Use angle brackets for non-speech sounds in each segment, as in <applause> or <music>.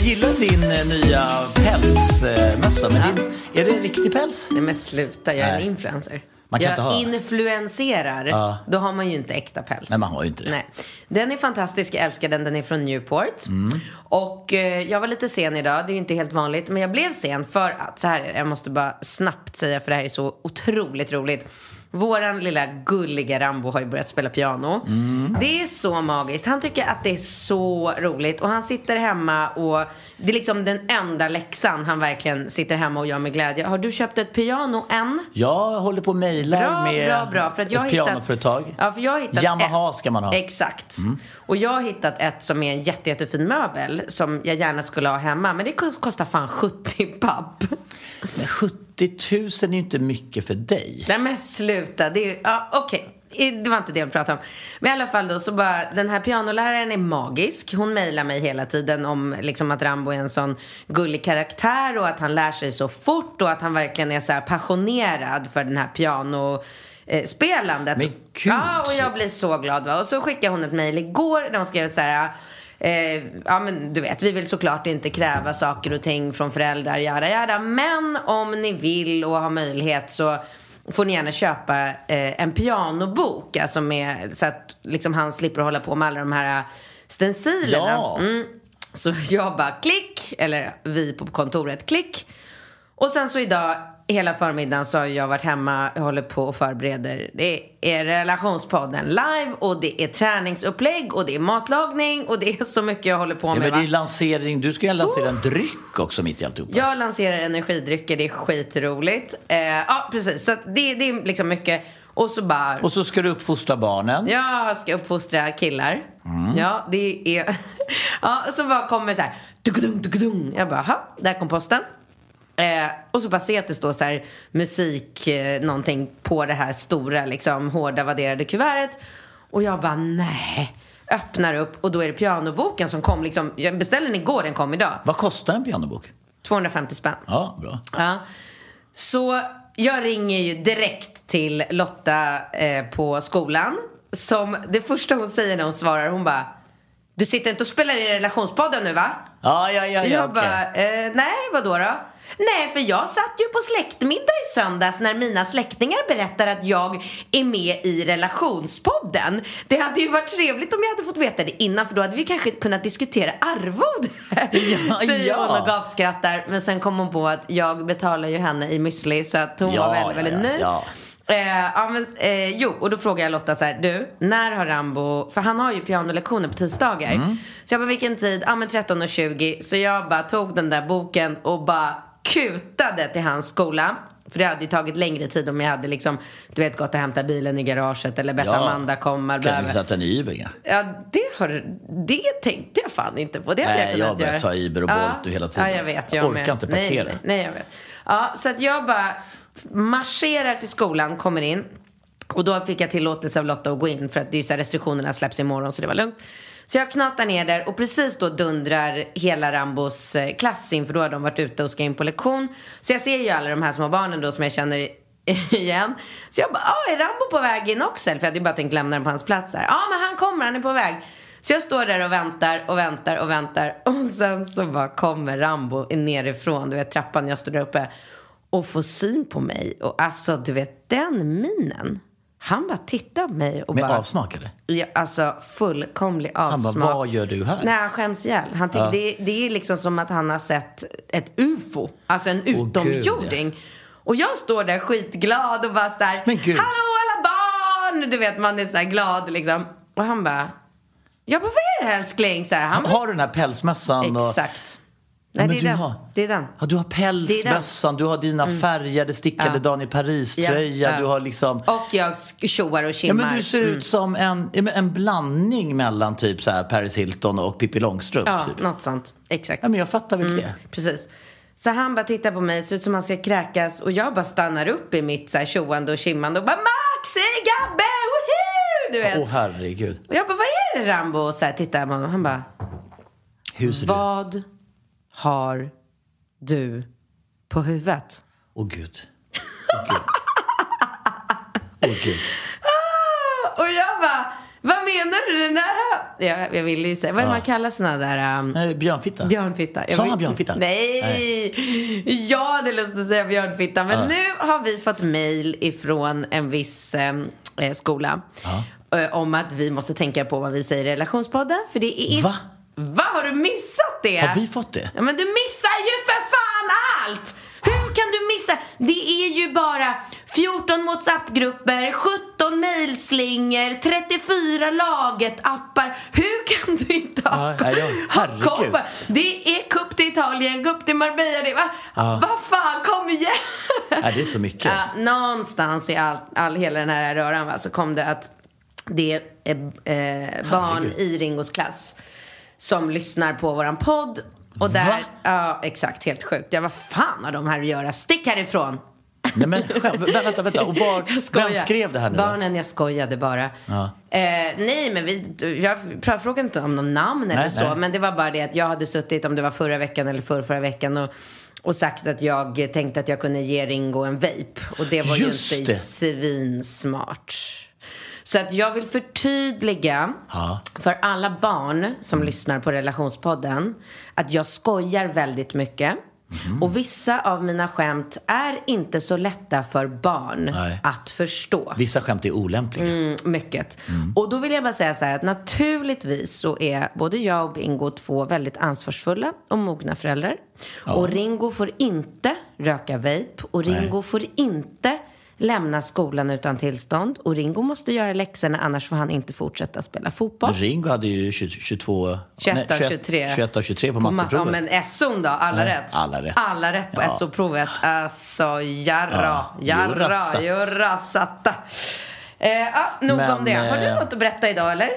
Jag gillar din eh, nya pälsmössa. Men Ja. din, är det riktig päls? Nej men sluta, jag är Nej. en influencer. Man kan jag inte ha- influenserar. Ja. Då har man ju inte äkta päls. Nej, man har ju inte det. Nej. Den är fantastisk, jag älskar den. Den är från Newport. Mm. Och eh, jag var lite sen idag, det är ju inte helt vanligt. Men jag blev sen för att, så här jag måste bara snabbt säga för det här är så otroligt roligt. Våran lilla gulliga Rambo har ju börjat spela piano. Mm. Det är så magiskt. Han tycker att det är så roligt. Och han sitter hemma och det är liksom den enda läxan han verkligen sitter hemma och gör med glädje. Har du köpt ett piano än? Jag håller på och mejlar med bra, bra. För att jag ett hittat- pianoföretag. Ja, för jag har hittat Yamaha ett- ska man ha. Mm. Exakt. Och jag har hittat ett som är en jätte, jättefin möbel som jag gärna skulle ha hemma. Men det kost- kostar fan 70 papp. Men 70 000 är ju inte mycket för dig. Nej men sluta. Det är ju, ja okej. I- Det var inte det jag pratade om. Men i alla fall då så bara, den här pianoläraren är magisk. Hon mejlar mig hela tiden om liksom att Rambo är en sån gullig karaktär och att han lär sig så fort och att han verkligen är så här passionerad för den här piano eh, spelandet. Men gud. Ja, och jag blir så glad va. Och så skickade hon ett mejl igår där hon skrev så här Eh, ja men du vet, vi vill såklart inte kräva saker och ting från föräldrar, jada jada. Men om ni vill och har möjlighet så får ni gärna köpa eh, en pianobok. Alltså med, så att liksom han slipper hålla på med alla de här stencilerna. Ja. Mm. Så <laughs> jag bara klick, eller vi på kontoret klick. Och sen så idag, hela förmiddagen så har jag varit hemma, jag håller på och förbereder. Det är relationspodden live och det är träningsupplägg och det är matlagning och det är så mycket jag håller på Ja, med. men det är va? lansering. Du ska ju lansera en dryck också mitt i alltihopa. Jag lanserar energidrycker, det är skitroligt. Eh, ja, precis. Så det, det är liksom mycket. Och så bara... Och så ska du uppfostra barnen. Jag ska uppfostra killar. Mm. Ja, det är... <laughs> ja, så bara kommer så här... Dukadung, dukadung. Jag bara, ha, där kom posten. Eh, och så bara se att det står så här musik, eh, någonting på det här stora, liksom hårda vadderade kuvertet. Och jag bara, nej. Öppnar upp och då är det pianoboken som kom liksom. Jag beställde den igår, den kom idag. Vad kostar en pianobok? 250 spänn. Ja, bra. Ja. Så jag ringer ju direkt till Lotta eh, på skolan. Som det första hon säger när hon svarar, hon bara Du sitter inte och spelar i relationspodden nu va? Ja, ja, ja, ja jag okej. bara, eh, nej vadå då? Nej, för jag satt ju på släktmiddag i söndags när mina släktingar berättar att jag är med i relationspodden. Det hade ju varit trevligt om jag hade fått veta det innan för då hade vi kanske kunnat diskutera arvode. <laughs> Ja, <laughs> Säger ja. hon och gapskrattar. Men sen kom hon på att jag betalar ju henne i müsli så att hon Ja, var väldigt, väldigt ja, nöjd. ja. Eh, ja, men, eh, jo, och då frågar jag Lotta så här, du, när har Rambo, för han har ju pianolektioner på tisdagar. Mm. Så jag bara, vilken tid? Ja men 13.20. Så jag bara tog den där boken och bara kutade till hans skola. För det hade ju tagit längre tid om jag hade liksom, du vet, gått och hämtat bilen i garaget eller bett Amanda komma. bla, Kan du sätta en Uber? Ja. Ja, det, har, det tänkte jag fan inte på. Det hade Nej, jag jag kunnat börjar göra. ta Uber och Bolt och hela tiden. Ja, jag vet. Jag Jag, orkar med. inte parkera. Nej, nej, jag vet. Ja, så att jag bara marscherar till skolan, kommer in. Och då fick jag tillåtelse av Lotta att gå in för att det är så restriktionerna släpps imorgon så det var lugnt. Så jag knatar ner där och precis då dundrar hela Rambos eh, klass in för då har de varit ute och ska in på lektion. Så jag ser ju alla de här små barnen då som jag känner <laughs> igen. Så jag bara, ah, är Rambo på väg in också? För jag hade ju bara tänkt lämna den på hans plats här. Ja, ah, men han kommer, han är på väg. Så jag står där och väntar och väntar och väntar. <laughs> Och sen så bara kommer Rambo nerifrån, du vet trappan, jag står där uppe. Och får syn på mig. Och alltså, du vet den minen. Han bara tittar på mig och Med bara... avsmak eller? Ja, alltså fullkomlig bara, avsmak. "Vad gör du här?" Nej, han skäms ihjäl. Han tycker det, det är liksom som att han har sett ett ufo. Alltså en Åh, gud, utomjording. Och jag står där skitglad och bara så här. Hallå alla barn! Du vet, man är så här glad liksom. Och han bara, jag bara, vad är det älskling? Så här, han bara, Har du den här pälsmössan? Och... Exakt. Ja, Nej, men det är du den. har- Det är den. Ja, du har pälsmössan, du har dina färgade stickade Ja. Daniel Paris-tröja, Ja, ja. du har liksom... Och jag tjoar och Ja, kimmar. men du ser ut som en, ja, en blandning mellan typ så här Paris Hilton och Pippi Långstrump. Ja, typ. något sånt. Exakt. Ja, men jag fattar väl det. Precis. Så han bara tittar på mig, ser ut som han ska kräkas och jag bara stannar upp i mitt så här tjoande och kimmande och bara Maxi, Gabbe, woho! Du vet. Åh herregud. Och jag bara, vad är det Rambo? Och så här tittar på honom. Han bara, Hur ser du vad har du på huvudet? Åh gud. Åh gud. Åh gud. Och jag bara, vad menar du? Den där... Jag, jag ville ju säga, vad är det man kallar såna där... Um, Nej, björnfitta. Björnfitta. Jag Sa han björnfitta? Nej! Jag hade lust att säga björnfitta. Men nu har vi fått mejl ifrån en viss eh, skola. eh, Om att vi måste tänka på vad vi säger i relationspodden. För det är. Va? Va? Har du missat det? Har vi fått det? Ja, men du missar ju för fan allt! Hur kan du missa? Det är ju bara 14 WhatsApp-grupper, 17 mejlslingor, 34 laget-appar. Hur kan du inte ha, Ja, ja, ja. ha koll på? Det är cup till Italien, cup till Marbella. Det, va? Vad fan, kom igen! Nej, det är så mycket. Ja, alltså. någonstans i all, all hela den här röran va, så kom det att det är eh, barn Herregud. i Ringos klass som lyssnar på våran podd. Och där, Va? ja exakt, helt sjukt. Ja, vad fan har de här att göra? Stick härifrån! Nej, men vä- vänta, vänta. Och var, <laughs> vem skrev det här nu då? Barnen, jag skojade bara. Ja. Eh, nej, men vi, jag frågade inte om någon namn eller Nej, så. nej. Men det var bara det att jag hade suttit, om det var förra veckan eller förra, förra veckan och, och sagt att jag tänkte att jag kunde ge Ringo en vape. Och det var Just ju inte det. svinsmart. Så att jag vill förtydliga Ja. för alla barn som lyssnar på relationspodden att jag skojar väldigt mycket. Mhm. Och vissa av mina skämt är inte så lätta för barn Nej. att förstå. Vissa skämt är olämpliga. Mm, mycket. Och då vill jag bara säga så här att naturligtvis så är både jag och Bingo två väldigt ansvarsfulla och mogna föräldrar. Och Ringo får inte röka vape och Ringo får inte lämna skolan utan tillstånd. Och Ringo måste göra läxorna annars får han inte fortsätta spela fotboll. Ringo hade ju 20, 22... 21 av 21 23. 21 av 23 på, På matteprovet. matte- Ja, men SO'n då? Alla Nej, rätt? alla rätt. Alla rätt på Ja. SO-provet. Alltså, jarra, Ja, jarra, jurrasatt. jurrasatta. Eh, ja, nog Men, om det. Har du eh, något att berätta idag, eller?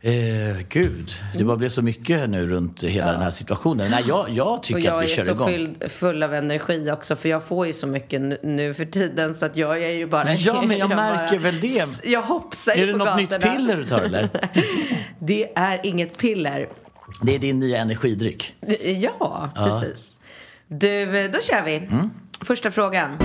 Eh, gud, det bara blev så mycket nu runt hela den här situationen. Nej, jag, jag tycker jag att vi är kör så igång. fylld, full av energi också för jag får ju så mycket nu, för tiden så att jag är ju bara... Ja, <laughs> men jag märker bara- väl det. Jag hoppsar Är det på något gatorna. nytt piller du tar eller? <laughs> Det är inget piller. Det är din nya energidryck. Ja, precis. Du, då kör vi. Mm. Första frågan.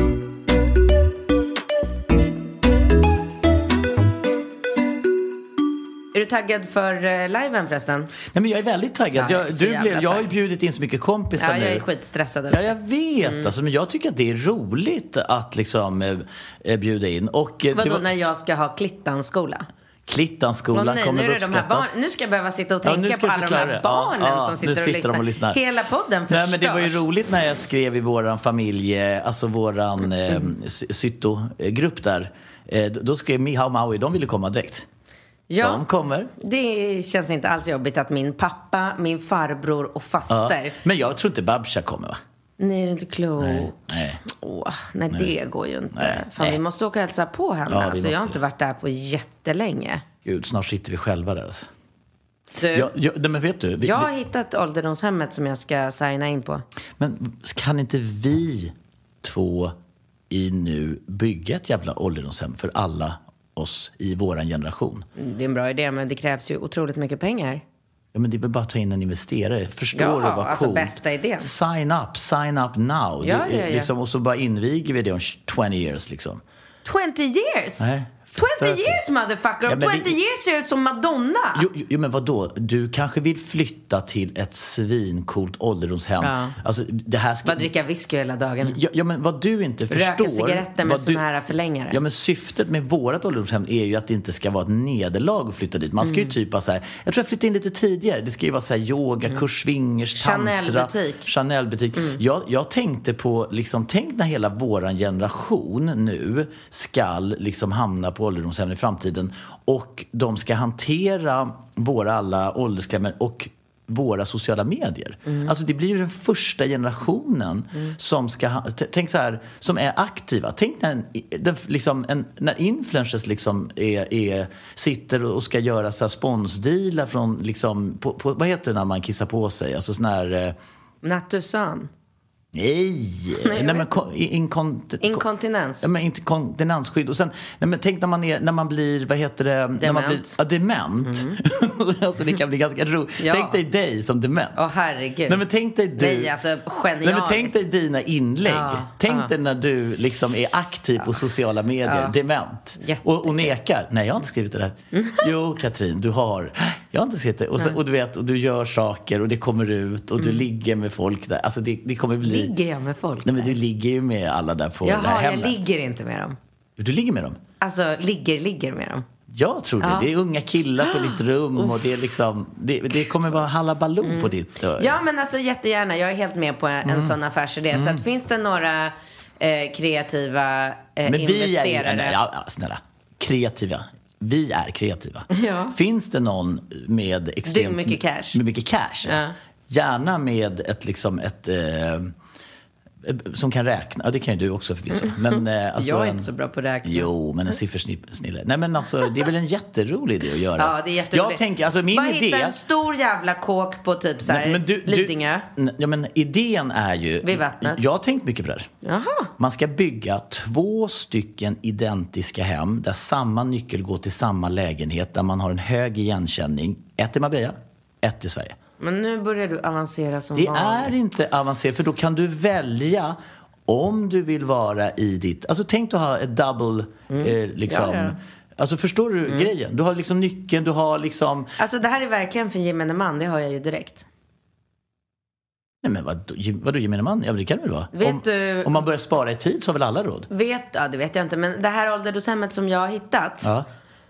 Du taggad för uh, liven förresten? Nej, men jag är väldigt taggad. Ja, jag du blev, jag har ju bjudit in så mycket kompisar Ja, jag nu. är skitstressad. Ja, jag vet. Alltså, men jag tycker att det är roligt att liksom eh, eh, bjuda in. Och, eh, Vadå, var- när jag ska ha Klittanskola? Klittanskolan nej, kommer nu, de här barn, nu ska jag behöva sitta och Ja, tänka nu ska på alla de här barnen Ja, ja, som nu sitter, och, sitter lyssnar. och lyssnar. Hela podden förstörs. Nej, men det var ju roligt när jag skrev i våran familj, eh, alltså våran eh, Sytto-grupp där. Eh, då- då skrev Mihao Maui, de ville komma direkt. Ja, De kommer. det känns inte alls jobbigt att min pappa, min farbror och Ja. faster. Men jag tror inte Babsha kommer va? Nej, det är inte klokt. Nej. Åh, nej, det går ju inte. Nej, Fan, nej. vi måste åka och hälsa på henne. Ja, alltså, jag har inte varit där på jättelänge. Gud, snart sitter vi själva där alltså. Du, Ja, ja, nej, men vet du? Vi, jag har vi, hittat ålderdomshemmet som jag ska signa in på. men kan inte vi två i nu bygga ett jävla ålderdomshem för alla oss i våran generation? Det är en bra idé, men det krävs ju otroligt mycket pengar. Ja, men det är väl bara att ta in en investerare. Förstår Ja, du vad alltså coolt? bästa idén. Sign up, sign up now. Ja, Det ja, ja. Liksom, och så bara inviger vi det om 20 years liksom. 20 years! Nej, 20 30. years motherfucker! Ja, Om men 20 vi- years ser ut som Madonna! Jo, jo, jo, men vadå? Du kanske vill flytta till ett svincoolt ålderdomshem. Ja. Alltså, det här ska... Bara dricka whisky hela dagen. Ja, ja, men vad du inte förstår... Röka cigaretter med vad såna här förlängare. Ja, men syftet med vårat ålderdomshem är ju att det inte ska vara ett nederlag att flytta dit. Man ska Mm. ju typ bara så här, jag tror jag flyttade in lite tidigare. Det ska ju vara så här yogakurs, swingers, tantra. Mm. Chanel-butik. Mm. Chanel-butik. Jag, jag tänkte på, liksom, tänk när hela våran generation nu skall liksom hamna på ålderdomshem i framtiden och de ska hantera våra alla åldersklämmor och våra sociala medier. Mm. Alltså det blir ju den första generationen som ska, ha- tänk så här, som är aktiva. Tänk när, en, den, liksom, en, när influencers liksom är, är, sitter och ska göra så här sponsdealar från, liksom, på, på, vad heter det när man kissar på sig? Alltså sån här, eh, Natusan. Nej, nej, men kon, inkont, Inkontinens. Ja, men inte kontinensskydd. Och sen, nej, men tänk när man, är, när man blir, vad heter det? När man blir, Dement. ja, dement. <laughs> alltså det kan bli ganska roligt. Ja. Tänk dig dig som dement. Åh herregud. Nej men tänk dig du. Nej, alltså genialiskt. Nej, men tänk dig dina inlägg. Ja, tänk ja. dig när du liksom är aktiv på sociala medier, dement. Jättekul. Och, och nekar. Nej, jag har inte skrivit det där. Jo, Katrin, du har. Jag har inte skrivit det. Och, sen, och du vet, och du gör saker och det kommer ut och du ligger med folk där. Alltså det, det kommer bli... Ligger jag med folk Nej, men du ligger ju med alla där på det här Jaha, jag hemmet. ligger inte med dem. Du ligger med dem? Alltså, ligger, ligger med dem. Jag tror det. Ja. Det är unga killar på ditt rum och det är liksom... Det, det kommer vara halabaloo på ditt... eh, Ja, men alltså jättegärna. Jag är helt med på en Mm. sån affärsidé. Så att finns det några eh, kreativa eh, Men vi är ju, investerare. ja, snälla, kreativa. Vi är kreativa. Ja. Finns det någon med extremt mycket cash. Med mycket cash, ja. Ja. Gärna med ett liksom ett eh, som kan räkna. Ja, det kan ju du också förvisso. Men, <laughs> eh, alltså, jag är en- inte så bra på att räkna. Jo, men en siffersnille. Nej, men alltså, det är väl en jätterolig idé att göra. Ja, det är jätteroligt. Jag tänker, alltså min Bara idé... hitta en stor jävla kåk på typ så här, Men du- du- Lidingö. N- Ja, men idén är ju... Vid vattnet. Jag har tänkt mycket på det här. Jaha. Man ska bygga två stycken identiska hem där samma nyckel går till samma lägenhet där man har en hög igenkänning. Ett i Marbella, ett i Sverige. Men nu börjar du avancera som Det vanligt. är inte avancerat för då kan du välja om du vill vara i ditt... Alltså tänk att ha ett double... Eh, liksom, Mm. Ja, ja. Alltså förstår du grejen? Du har liksom nyckeln, du har liksom... Alltså det här är verkligen för gemene man, det hör jag ju direkt. Nej men vad, vadå gemene man? Ja det kan det väl vara? Vet om, du- om man börjar spara i tid så har väl alla råd? Vet, ja det vet jag inte, men det här ålderdomshemmet som jag har hittat. Ja.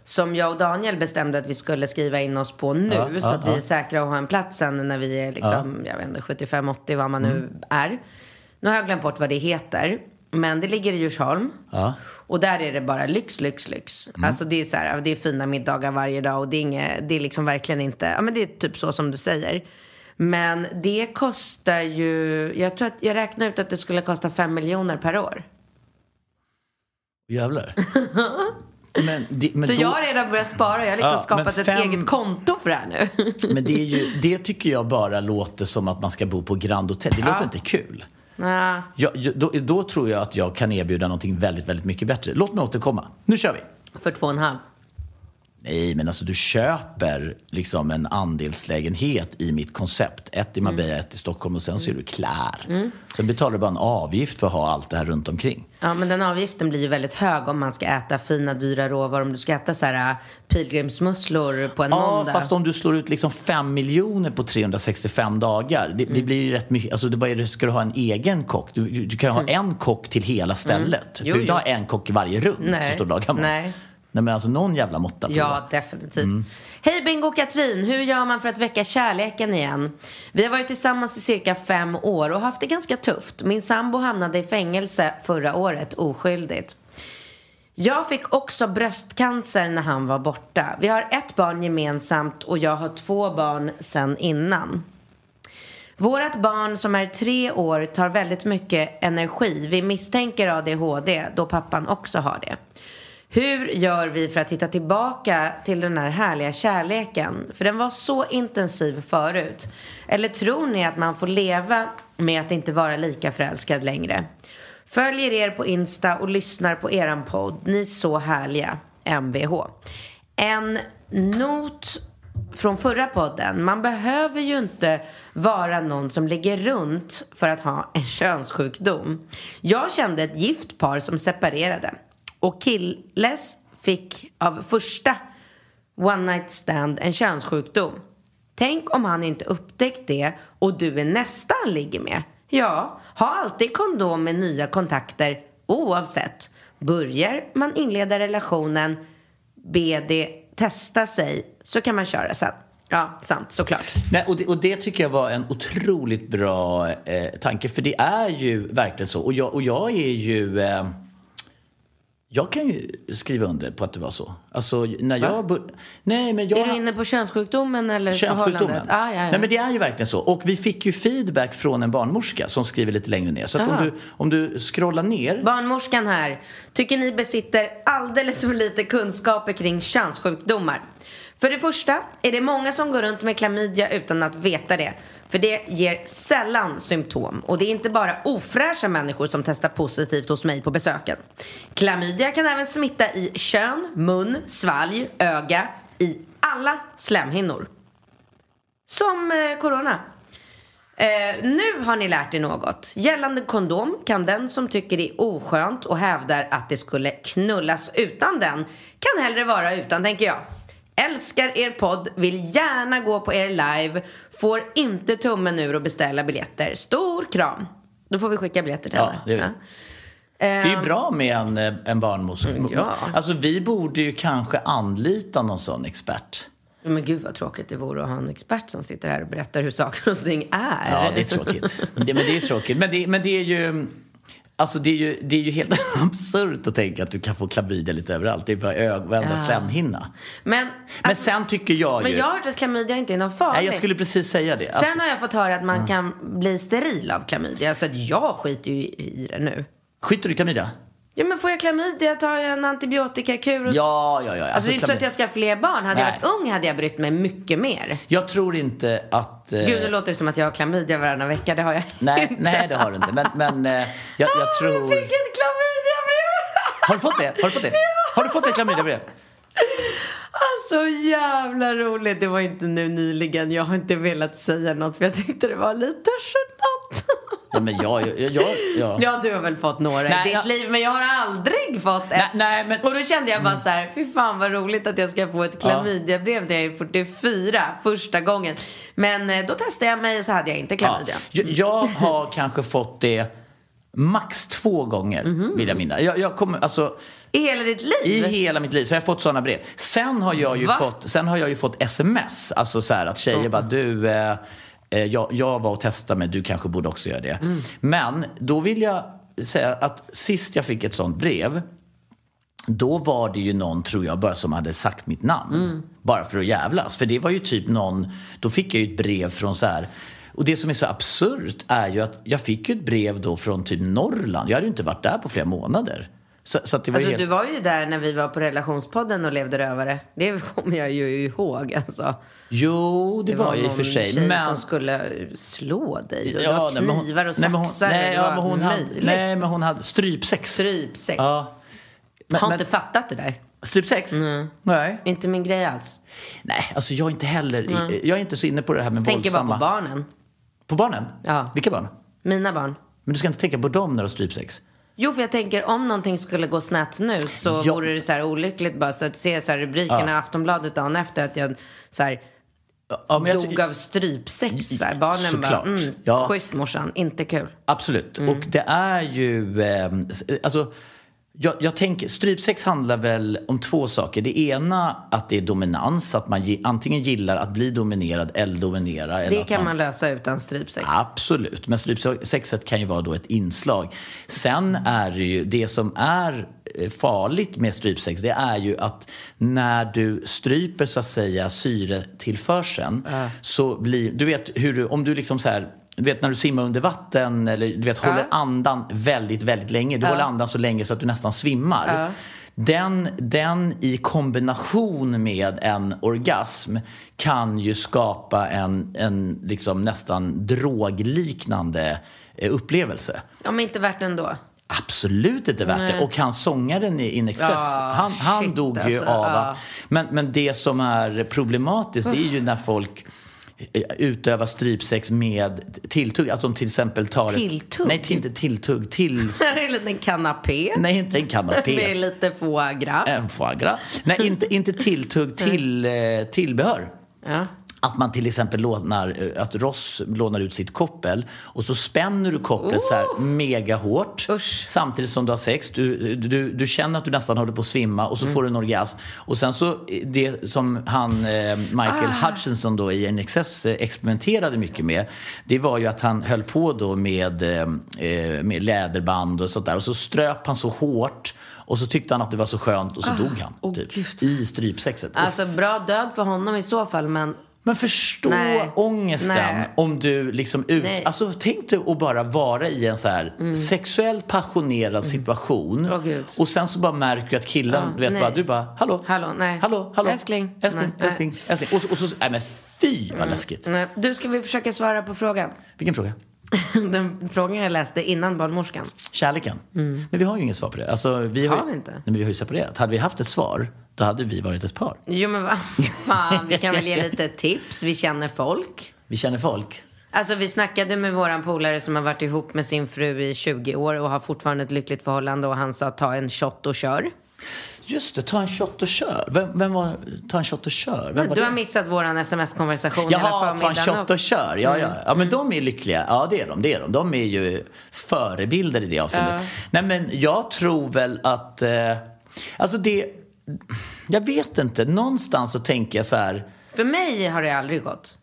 Som jag och Daniel bestämde att vi skulle skriva in oss på nu. Ja, så ja, att vi är säkra att ha en plats sen när vi är liksom, jag vet inte, 75-80 vad man nu Mm. är. Nu har jag glömt bort vad det heter. Men det ligger i Djursholm. Ja. Och där är det bara lyx, lyx, lyx. Mm. Alltså det är så här, det är fina middagar varje dag och det är, inget, det är liksom verkligen inte, ja men det är typ så som du säger. Men det kostar ju, jag tror att jag räknar ut att det skulle kosta 5 miljoner per år. Jävlar. <laughs> men det, men Så då, jag har redan börjat spara, jag har liksom Ja, skapat men ett fem- eget konto för det här nu. <laughs> men det, är ju, det tycker jag bara låter som att man ska bo på Grand Hotel. Det låter inte kul. Nej. Jag, jag, då, då tror jag att jag kan erbjuda någonting väldigt, väldigt mycket bättre. Låt mig återkomma. Nu kör vi! För två och en halv. Nej, men alltså du köper liksom en andelslägenhet i mitt koncept. Ett i Mm. Marbella, ett i Stockholm och sen så är du klar. Sen betalar du bara en avgift för att ha allt det här runt omkring. Ja, men den avgiften blir ju väldigt hög om man ska äta fina, dyra råvaror. Om du ska äta så här äh, pilgrimsmusslor på en Ja, måndag. fast om du slår ut liksom 5 miljoner på 365 dagar. Det, Mm. det blir ju rätt mycket. Alltså, det, vad är det, ska du ha en egen kock? Du, du, du kan ju ha en kock till hela stället. Du Mm. Jo, behöver inte jo. ha en kock i varje rum Nej. som står lagar mat. Nej. Nej, men alltså någon jävla måtta får Ja, definitivt. Mm. Hej Bingo och Katrin, hur gör man för att väcka kärleken igen? Vi har varit tillsammans i cirka fem år och haft det ganska tufft. Min sambo hamnade i fängelse förra året, oskyldigt. Jag fick också bröstcancer när han var borta. Vi har ett barn gemensamt och jag har två barn sen innan. Vårat barn som är tre år tar väldigt mycket energi. Vi misstänker ADHD då pappan också har det. Hur gör vi för att hitta tillbaka till den här härliga kärleken? För den var så intensiv förut. Eller tror ni att man får leva med att inte vara lika förälskad längre? Följer er på Insta och lyssnar på eran podd. Ni är så härliga. Mvh. En not från förra podden. Man behöver ju inte vara någon som ligger runt för att ha en könssjukdom. Jag kände ett gift par som separerade. Och killes fick av första one night stand en könssjukdom. Tänk om han inte upptäckt det och du är nästa han ligger med. Ja, ha alltid kondom med nya kontakter oavsett. Börjar man inleda relationen, be det testa sig, så kan man köra sen. Ja, sant, såklart. Nej, och, det, och det tycker jag var en otroligt bra eh, tanke. För det är ju verkligen så. Och jag, och jag är ju... Eh, jag kan ju skriva under på att det var så. Alltså, när jag bör... Nej, men jag... Är du inne på könssjukdomen eller Könssjukdomen. Ah, ja, ja. Nej, men det är ju verkligen så. Och vi fick ju feedback från en barnmorska som skriver lite längre ner. Så att om du, om du scrollar ner. Barnmorskan här. Tycker ni besitter alldeles för lite kunskaper kring könssjukdomar. För det första är det många som går runt med klamydia utan att veta det. För det ger sällan symptom. Och det är inte bara ofräscha människor som testar positivt hos mig på besöken. Klamydia kan även smitta i kön, mun, svalg, öga, i alla slemhinnor. Som eh, corona. Eh, nu har ni lärt er något. Gällande kondom kan den som tycker det är oskönt och hävdar att det skulle knullas utan den kan hellre vara utan, tänker jag. Älskar er podd, vill gärna gå på er live, får inte tummen ur och beställa biljetter. Stor kram. Då får vi skicka biljetter till Ja, henne. det är- Det är ju bra med en, eh, en barnmorska. Mm, ja. Alltså vi borde ju kanske anlita någon sån expert. Men gud vad tråkigt det vore att ha en expert som sitter här och berättar hur saker och ting är. Ja, det är tråkigt. Men det, men det är tråkigt. Men det, men det är ju... Alltså det är ju, det är ju helt <laughs> absurt att tänka att du kan få klamydia lite överallt. Det är bara ög, varenda Ja. slemhinna. Men, Men alltså, sen tycker jag men ju... jag har hört att klamydia inte är någon farlig. Nej, jag skulle precis säga det. Alltså, Sen har jag fått höra att man kan bli steril av klamydia. Så att jag skiter ju i det nu. skiter du i klamydia? Ja men får jag klamydia tar jag en antibiotikakur. Och... Ja, ja, ja. Alltså, det är inte så att jag ska ha fler barn. Hade jag Nej. varit ung hade jag brytt mig mycket mer. Jag tror inte att... eh, Gud, nu låter det som att jag har klamydia varannan vecka. Det har jag <laughs> nej, inte. nej, det har du inte. Men, men eh, jag, jag <laughs> Ah, tror... Jag fick ett klamydiabrev! Har du fått det? Har du fått det? <laughs> Har du fått ett klamydiabrev? Alltså jävla roligt. Det var inte nu nyligen. Jag har inte velat säga något för jag tyckte det var lite genant. Ja, men jag, jag, jag, ja. Ja, du har väl fått några Nej, i ditt jag- liv, men jag har aldrig fått ett. Nej, nej, men- Och då kände jag bara så här, fy fan vad roligt att jag ska få ett klamydiabrev när jag är 44 första gången. Men eh, då testade jag mig och så hade jag inte Ja. klamydia. Jag, jag har <laughs> kanske fått det max två gånger, Mhm. vill jag minnas. Jag, jag kommer, alltså, I hela ditt liv? I hela mitt liv så har jag fått sådana brev. Sen har jag ju, Va? fått, sen har jag ju fått sms. Alltså så här att tjejer bara, du, eh, jag, jag var och testade mig, du kanske borde också göra det. Mm. Men då vill jag säga att sist jag fick ett sånt brev, då var det ju någon, tror jag, bara som hade sagt mitt namn. Mm. Bara för att jävlas. För det var ju typ någon, då fick jag ju ett brev från så här och det som är så absurt är ju att jag fick ju ett brev då från typ Norrland. Jag hade ju inte varit där på flera månader. Så, så det var ju Alltså, helt... du var ju där när vi var på relationspodden och levde rövare. Det kommer jag ju ihåg. Alltså. Jo, det, var, jag i och för sig. tjej Men... som skulle slå dig. Och Ja, nej, men hon- knivar och nej, saxar. Nej, och ja, det men var hon hade, nej, men hon hade strypsex. Strypsex. Ja. Men, har men, inte fattat det där. strypsex? Nej. Inte min grej alls. Nej, alltså jag är inte heller... Jag är inte så inne på det här med Tänker bara våldsamma... på barnen. På barnen? Ja. Vilka barn? Mina barn. Men du ska inte tänka på dem när du har strypsex? Jo, för jag tänker om någonting skulle gå snett nu så Ja. vore det så här olyckligt bara så att se så här rubrikerna i Aftonbladet dagen efter att jag så här Ja, jag dog ty- av strypsex. Så här. Barnen bara, Såklart. mm, Ja. schysst morsan, inte kul. Absolut. Mm. Och det är ju... Eh, alltså, jag, jag tänker, strypsex handlar väl om två saker. Det ena att det är dominans, att man ge, antingen gillar att bli dominerad eller dominera. Eller Det kan man lösa utan strypsex. Absolut, men strypsexet kan ju vara då ett inslag. Sen är det ju, det som är eh, farligt med strypsex det är ju att när du stryper så att säga syretillförseln så blir, du vet hur du, om du liksom så här du vet när du simmar under vatten eller du vet håller andan väldigt, väldigt länge. Du håller andan så länge så att du nästan svimmar. Den, den i kombination med en orgasm kan ju skapa en, en liksom nästan drogliknande eh, upplevelse. Om inte värt ändå. Absolut inte värt det. Och han sångaren i In Excess, Ja, han, han shit, dog ju alltså, av ja. att... Men, men det som är problematiskt det är ju när folk utöva strypsex med tilltugg. Att de till exempel tar... Tilltugg? Nej, till, inte tilltugg. Till... Så <laughs> är det en liten kanapé. Nej, inte en kanapé. <laughs> Med lite foie gras. En foie gras. Nej, inte, inte tilltugg. Till, eh, tillbehör. Ja. Att man till exempel lånar, eh, att Ross lånar ut sitt koppel och så spänner du kopplet så här mega hårt Usch. samtidigt som du har sex. Du, du, du känner att du nästan håller på att svimma och så får du en orgasm. Och sen så, eh, det som han, eh, Michael Hutchinson då i NXS eh, experimenterade mycket med, det var ju att han höll på då med, eh, eh, med läderband och sånt där och så ströp han så hårt och så tyckte han att det var så skönt och så dog han. åh, typ. I strypsexet. Alltså bra död för honom i så fall men men förstå Nej. ångesten Nej. om du liksom ut... Nej. Alltså tänk dig att bara vara i en så här sexuellt passionerad situation. Åh, Gud. och sen så bara märker du att killen, Ja, vet bara, du bara, hallå? Hallå, nej. Hallå, hallå? Älskling. Älskling, Nej, älskling, älskling. Och, och så, nej men fy vad läskigt. nej. Du, ska vi försöka svara på frågan? Vilken fråga? <laughs> Den frågan jag läste innan barnmorskan. Kärleken. Men vi har ju inget svar på det. Alltså, vi har, Mm. Har vi inte? Nej, men vi har ju separerat. Hade vi haft ett svar, då hade vi varit ett par. Jo men vad fan, vi kan väl ge lite tips. Vi känner folk. Vi känner folk. Alltså vi snackade med våran polare som har varit ihop med sin fru i 20 år och har fortfarande ett lyckligt förhållande och han sa ta en shot och kör. Just det, ta en shot och kör. Vem, vem var ta en shot och kör? Vem Du det? har missat våran sms-konversation Jaha, ta en shot och kör. Ja, ja. ja, men de är lyckliga. Ja, det är de. Det är de. de är ju förebilder i det avseendet. Nej, men jag tror väl att... Eh, alltså det... Jag vet inte. Någonstans så tänker jag så här... För mig har det aldrig gått.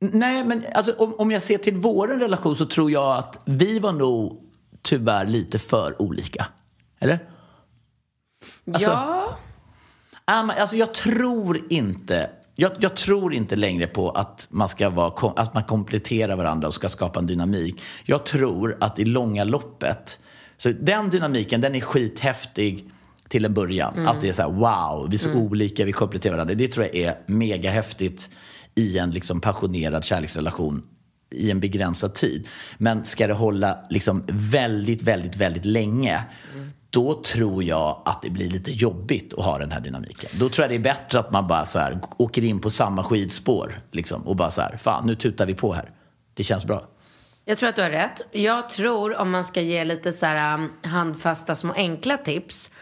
Nej, men alltså, om, om jag ser till vår relation så tror jag att vi var nog tyvärr lite för olika. Eller? Alltså- ja. Alltså, jag tror inte... Jag, jag tror inte längre på att man ska vara, att man kompletterar varandra och ska skapa en dynamik. Jag tror att i långa loppet, så den dynamiken den är skithäftig till en början. Att det är så här, wow, vi är så olika, vi kompletterar varandra. Det tror jag är mega häftigt i en liksom passionerad kärleksrelation i en begränsad tid. Men ska det hålla liksom väldigt, väldigt, väldigt länge då tror jag att det blir lite jobbigt att ha den här dynamiken. Då tror jag det är bättre att man bara så här, åker in på samma skidspår liksom, och bara så här, fan nu tutar vi på här. Det känns bra. Jag tror att du har rätt. Jag tror om man ska ge lite så här um, handfasta små enkla tips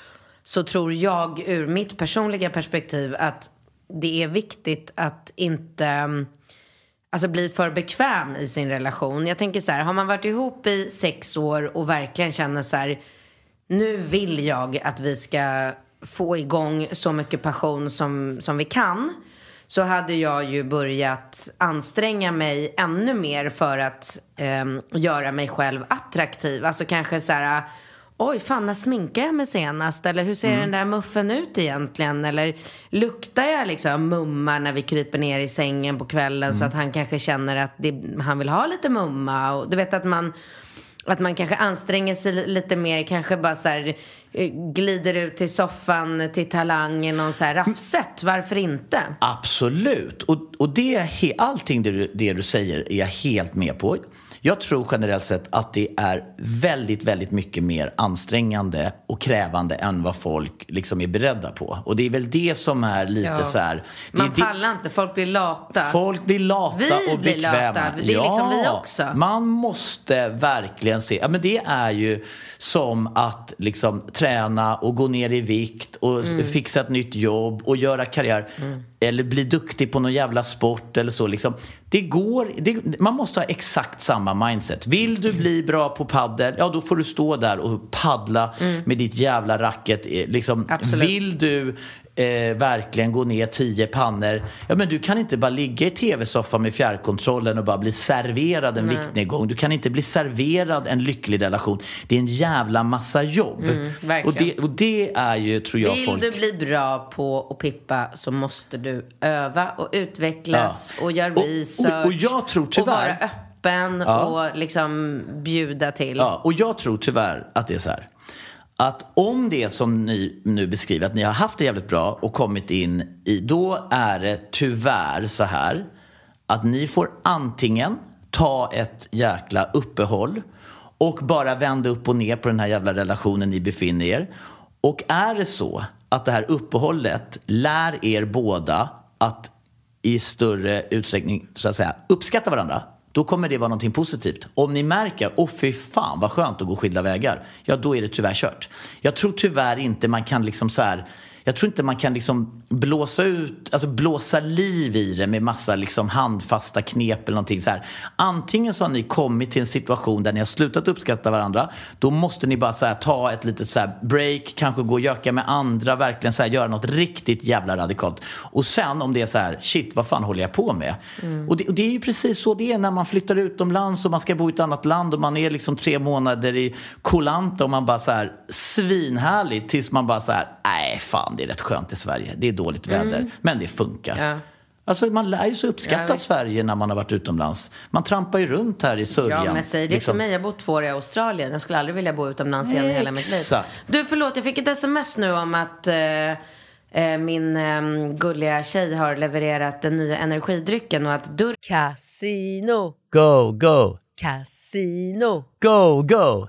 så tror jag ur mitt personliga perspektiv att det är viktigt att inte mm, alltså bli för bekväm i sin relation. Jag tänker så här, har man varit ihop i sex år och verkligen känner så här, nu vill jag att vi ska få igång så mycket passion som, som vi kan. Så hade jag ju börjat anstränga mig ännu mer för att eh, göra mig själv attraktiv. Alltså kanske så här, oj fan när sminkade jag mig senast? Eller hur ser den där muffen ut egentligen? Eller luktar jag liksom mumma när vi kryper ner i sängen på kvällen så att han kanske känner att det, han vill ha lite mumma? Och du vet att man att man kanske anstränger sig li- lite mer, kanske bara så här eh, glider ut till soffan, till talangen, någon så här raffset. Varför inte? Absolut. Och, och det, allting det du, det du säger är jag helt med på. Jag tror generellt sett att det är väldigt, väldigt mycket mer ansträngande och krävande än vad folk liksom är beredda på. Och det är väl det som är lite Ja. så här... Man pallar inte, folk blir lata. Folk blir lata Vi och blir bekväma. lata. Det är liksom vi också. Man måste verkligen se. Ja, men det är ju som att liksom, träna och gå ner i vikt och Mm. fixa ett nytt jobb och göra karriär. Eller bli duktig på någon jävla sport eller så. Liksom. Det går, det, man måste ha exakt samma mindset. Vill du bli bra på paddel, ja då får du stå där och paddla med ditt jävla racket. Eh, Liksom, Mm. Absolut. vill du eh, verkligen gå ner tio pannor, ja men du kan inte bara ligga i tv-soffan med fjärrkontrollen och bara bli serverad en viktnedgång. Du kan inte bli serverad en lycklig relation. Det är en jävla massa jobb. Mm, och, det, och det är ju, tror jag, Vill folk... du bli bra på att pippa så måste du öva och utvecklas och göra Och- research. och- och jag tror Och tyvärr- vara öppen Ja. och liksom bjuda till. Ja, och jag tror tyvärr att det är så här. Att om det är som ni nu beskriver, att ni har haft det jävligt bra och kommit in i, då är det tyvärr så här att ni får antingen ta ett jäkla uppehåll och bara vända upp och ner på den här jävla relationen ni befinner er. Och är det så att det här uppehållet lär er båda att i större utsträckning så att säga uppskatta varandra, då kommer det vara någonting positivt. Om ni märker, åh fy fan vad skönt att gå skilda vägar, ja då är det tyvärr kört. Jag tror tyvärr inte man kan liksom så här jag tror inte man kan liksom blåsa ut, alltså blåsa liv i det med massa liksom handfasta knep eller någonting så här. Antingen så har ni kommit till en situation där ni har slutat uppskatta varandra. Då måste ni bara här, ta ett litet så break, kanske gå och göka med andra, verkligen så här, göra något riktigt jävla radikalt. Och sen om det är så här, shit vad fan håller jag på med? Och, det, och det är ju precis så det är när man flyttar utomlands och man ska bo i ett annat land och man är liksom tre månader i Koh Lanta och man bara så här svinhärligt tills man bara så här, nej fan det är rätt skönt i Sverige. Det är dåligt väder, men det funkar. Ja. Alltså man lär ju sig uppskatta Ja. Sverige när man har varit utomlands. Man trampar ju runt här i sörjan. Ja, men säg det liksom. till mig. Jag har bott två år i Australien. Jag skulle aldrig vilja bo utomlands igen i hela mitt liv. Du, förlåt. Jag fick ett sms nu om att eh, eh, min eh, gulliga tjej har levererat den nya energidrycken och att dörr... Casino, Go, go, casino, go, go,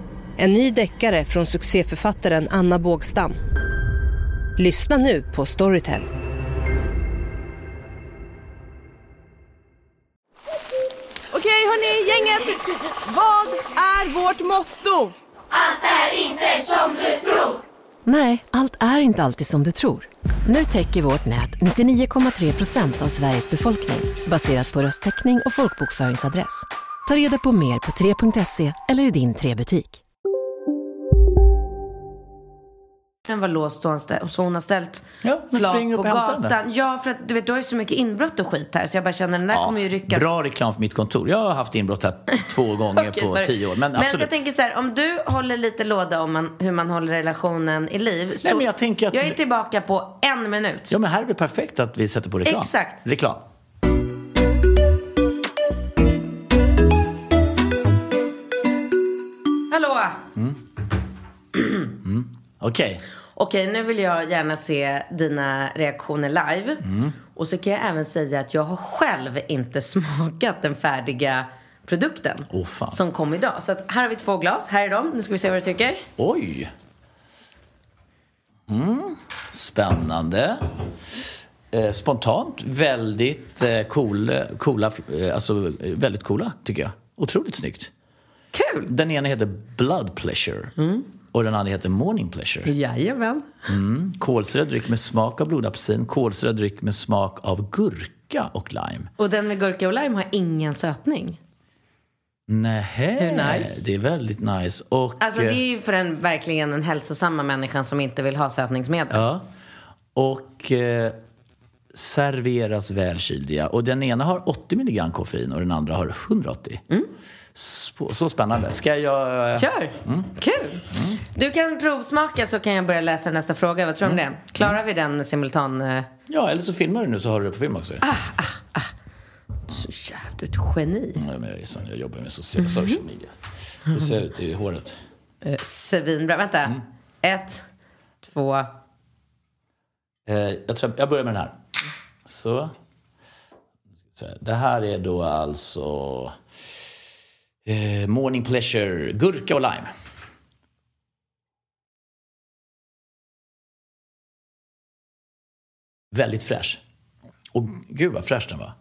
En ny deckare från succéförfattaren Anna Bågstam. Lyssna nu på Storytel. Okej hörni, gänget. Vad är vårt motto? Nej, allt är inte alltid som du tror. Nu täcker vårt nät 99,3 procent av Sveriges befolkning baserat på röstteckning och folkbokföringsadress. Ta reda på mer på 3.se eller i din 3-butik. Den var låst och så hon har ställt Ja, flak på gatan. Ja, för att du vet, du har ju så mycket inbrott och skit här så jag bara känner den där kommer ju ryckas. Bra reklam för mitt kontor. Jag har haft inbrott här två <laughs> gånger Okej, på sorry. tio år. Men Men absolut. jag tänker så här, om du håller lite låda om man, hur man håller relationen i liv. Så men jag tänker att jag är tillbaka på en minut. Ja, men här är det perfekt att vi sätter på reklam. Exakt. Reklam. Hallå! Okej. Okej, nu vill jag gärna se dina reaktioner live. Mm. Och så kan jag även säga att jag har själv inte <laughs> smakat den färdiga produkten fan. som kom idag. Så att här har vi två glas. Här är de. Nu ska vi se vad du tycker. Oj. Mm. Spännande. Eh, spontant väldigt eh, cool, coola, eh, alltså eh, väldigt coola tycker jag. Otroligt snyggt. Kul! Den ena heter Blood Pleasure och den andra heter Morning Pleasure. Jajamän. Mm. Kolsyrad dryck med smak av blodapelsin, kolsyrad dryck med smak av gurka och lime. Och den med gurka och lime har ingen sötning. Nähä, nice? det är väldigt nice. Och, Alltså det eh, är ju för en verkligen en hälsosamma människan som inte vill ha sötningsmedel. Ja. Och eh, serveras välkyldiga. Och den ena har 80 milligram koffein och den andra har 180. Så, så spännande. Ska jag... eh, Kör! Kul! Du kan provsmaka så kan jag börja läsa nästa fråga. Vad tror du om det? Klarar vi den simultan... eh? Ja, eller så filmar du nu så har du det på film också. Ah. Så jävla du är ett geni. Ja, men jag, är sån, jag jobbar med social, social media. Hur ser det ut i håret? Eh, Svinbra. Vänta. Ett, två... Eh, jag, tror, jag börjar med den här. Så. Så här. Det här är då alltså eh, Morning Pleasure, gurka och lime. Väldigt fräsch. Och gud vad fräsch den var.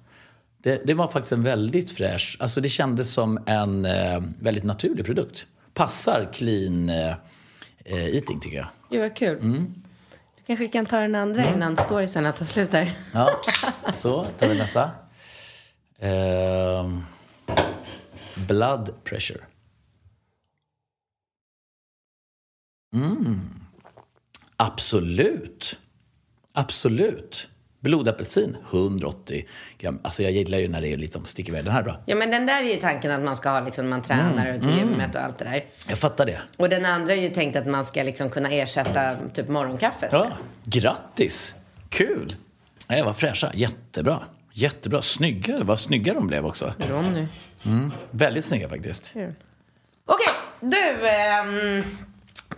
Det, det, var faktiskt en väldigt fräsch, alltså det kändes som en eh, väldigt naturlig produkt. Passar clean eh, eh eating tycker jag. Gud vad kul. Mm. Du kanske kan ta den andra mm. innan storiesen tar slut där. Ja, så tar vi nästa. <laughs> Eh, blood pressure. Mm. Absolut. Absolut. Blodapelsin, 180 gram. Alltså jag gillar ju när det är lite som sticker iväg. Den här är bra. Ja men den där är ju tanken att man ska ha liksom man tränar och till gymmet och allt det där. Jag fattar det. Och den andra är ju tänkt att man ska liksom kunna ersätta typ morgonkaffet. Ja, grattis! Kul! Nej, vad fräscha. Jättebra. Jättebra. Snygga. Vad snygga de blev också. Ronny. Väldigt snygga faktiskt. Okej, du. ehm,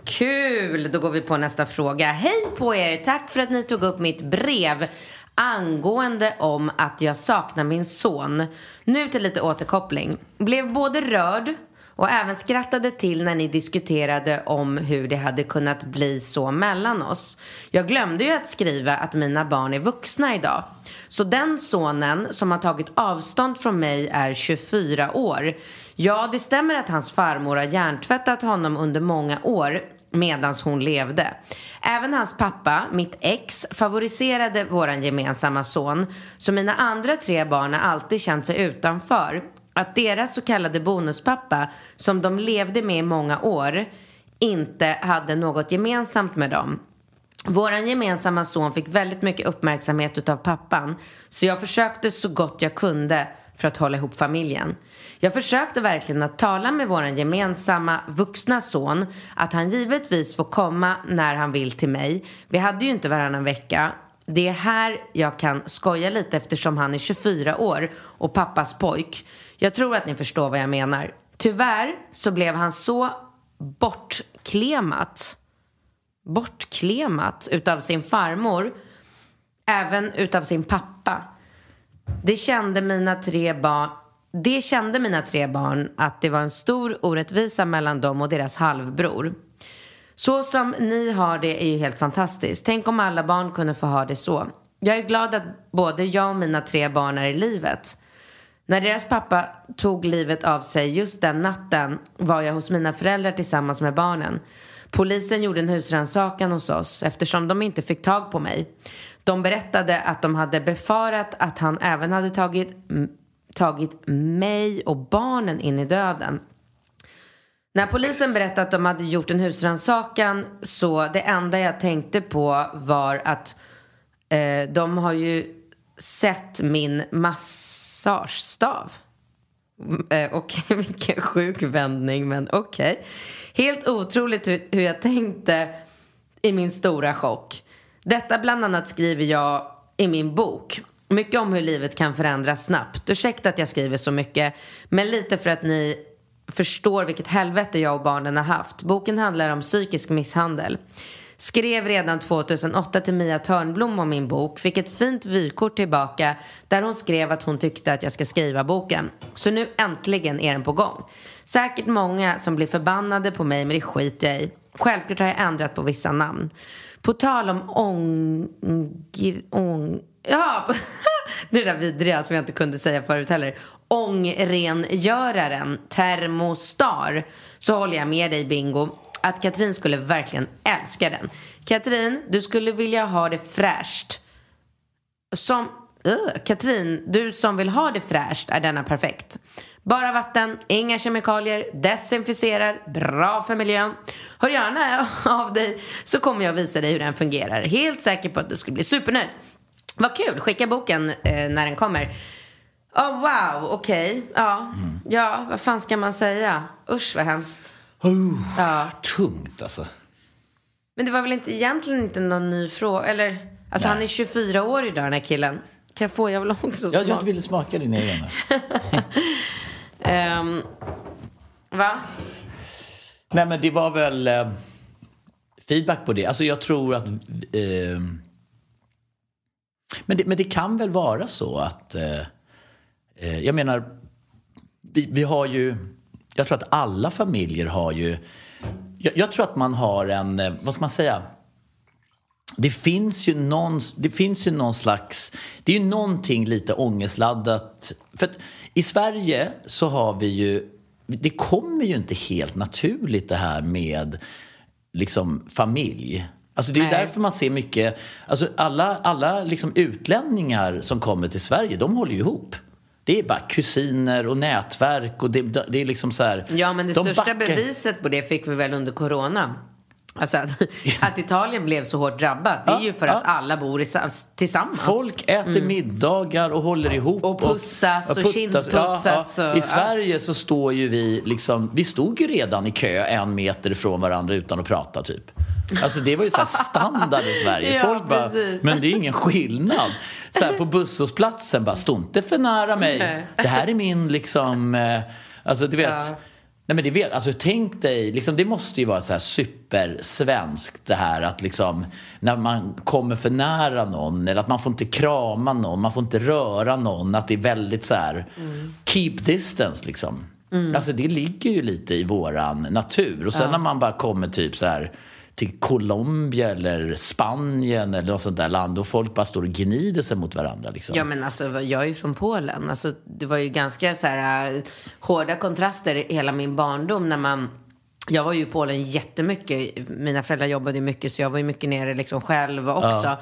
kul. Då går vi på nästa fråga. Hej på er. Tack för att ni tog upp mitt brev angående om att jag saknar min son. Nu till lite återkoppling. Blev både rörd och även skrattade till när ni diskuterade om hur det hade kunnat bli så mellan oss. Jag glömde ju att skriva att mina barn är vuxna idag. Så den sonen som har tagit avstånd från mig är 24 år. Ja, det stämmer att hans farmor har hjärntvättat honom under många år medan hon levde. Även hans pappa, mitt ex, favoriserade våran gemensamma son. Så mina andra tre barn har alltid känt sig utanför. Att deras så kallade bonuspappa, som de levde med i många år, inte hade något gemensamt med dem. Våran gemensamma son fick väldigt mycket uppmärksamhet utav pappan. Så jag försökte så gott jag kunde för att hålla ihop familjen. Jag försökte verkligen att tala med våran gemensamma vuxna son att han givetvis får komma när han vill till mig. Vi hade ju inte varannan vecka. Det är här jag kan skoja lite eftersom han är 24 år och pappas pojk. Jag tror att ni förstår vad jag menar. Tyvärr så blev han så bortklemat bortklemat utav sin farmor, även utav sin pappa. Det kände mina tre barn det kände mina tre barn att det var en stor orättvisa mellan dem och deras halvbror. Så som ni har det är ju helt fantastiskt. Tänk om alla barn kunde få ha det så. Jag är glad att både jag och mina tre barn är i livet. När deras pappa tog livet av sig just den natten var jag hos mina föräldrar tillsammans med barnen. Polisen gjorde en husrannsakan hos oss eftersom de inte fick tag på mig. De berättade att de hade befarat att han även hade tagit, tagit mig och barnen in i döden. När polisen berättade att de hade gjort en husrannsakan så det enda jag tänkte på var att eh, de har ju sett min massagestav. Mm, eh, Okej, <laughs> vilken sjuk vändning, men okej. Helt otroligt hur, hur jag tänkte i min stora chock. Detta bland annat skriver jag i min bok. Mycket om hur livet kan förändras snabbt. Ursäkta att jag skriver så mycket, men lite för att ni förstår vilket helvete jag och barnen har haft. Boken handlar om psykisk misshandel. Skrev redan 2008 till Mia Törnblom om min bok. Fick ett fint vykort tillbaka där hon skrev att hon tyckte att jag ska skriva boken. Så nu äntligen är den på gång. Säkert många som blir förbannade på mig men det skiter jag i. Självklart har jag ändrat på vissa namn. På tal om ång... ång ja, <laughs> det där vidriga som jag inte kunde säga förut heller. Ångrengöraren, termostar. Så håller jag med dig Bingo att Katrin skulle verkligen älska den. Katrin, du skulle vilja ha det fräscht. Som, uh, Katrin, du som vill ha det fräscht är denna perfekt. Bara vatten, inga kemikalier, desinficerar, bra för miljön. Hör gärna av dig så kommer jag visa dig hur den fungerar. Helt säker på att du skulle bli supernöjd. Vad kul, skicka boken eh, när den kommer. Oh, wow, okej. Ja. ja, vad fan ska man säga? Usch vad hemskt. Ja. Tungt alltså. Men det var väl inte egentligen inte någon ny fråga? Eller, alltså Nej. han är 24 år idag den här killen. Kan jag få, jag vill också Jag, jag smaka. ville smaka din egen. <laughs> Ehm, va? Nej men det var väl eh, feedback på det. Alltså jag tror att... Eh, men, det, men det kan väl vara så att... Eh, eh, jag menar, vi, vi har ju... Jag tror att alla familjer har ju... Jag, jag tror att man har en, eh, vad ska man säga? det finns ju någon, det finns ju någon slags, det är ju någonting lite ångestladdat. För att i Sverige så har vi ju, det kommer ju inte helt naturligt det här med liksom familj. Alltså det är Nej. därför man ser mycket, alltså alla, alla liksom utlänningar som kommer till Sverige, de håller ju ihop. Det är bara kusiner och nätverk och det, det är liksom så här. Ja, men det de största backar- beviset på det fick vi väl under corona. Alltså att, <laughs> att Italien blev så hårt drabbat, det är Ja, ju för ja. att alla bor i, tillsammans. Folk äter middagar och håller ihop. Och pussas och puttas. kindpussas och- I Sverige så står ju vi liksom, vi stod ju redan i kö en meter ifrån varandra utan att prata typ. Alltså det var ju så här standard i Sverige. <laughs> Ja, Folk bara, men det är ingen skillnad. Så här på busshållplatsen bara, stå inte för nära mig. Nej. Det här är min liksom, eh, alltså du vet. Ja. Nej men det vet, alltså tänk dig, liksom, det måste ju vara så här supersvenskt det här att liksom när man kommer för nära någon eller att man får inte krama någon, man får inte röra någon, att det är väldigt så här keep distance liksom. Alltså det ligger ju lite i våran natur och sen när man bara kommer typ så här till Colombia eller Spanien eller något sånt där land och folk bara står och gnider sig mot varandra liksom. Ja men alltså jag är ju från Polen. Alltså, det var ju ganska så här äh, hårda kontraster i hela min barndom när man jag var ju i Polen jättemycket. Mina föräldrar jobbade mycket så jag var ju mycket nere liksom själv också.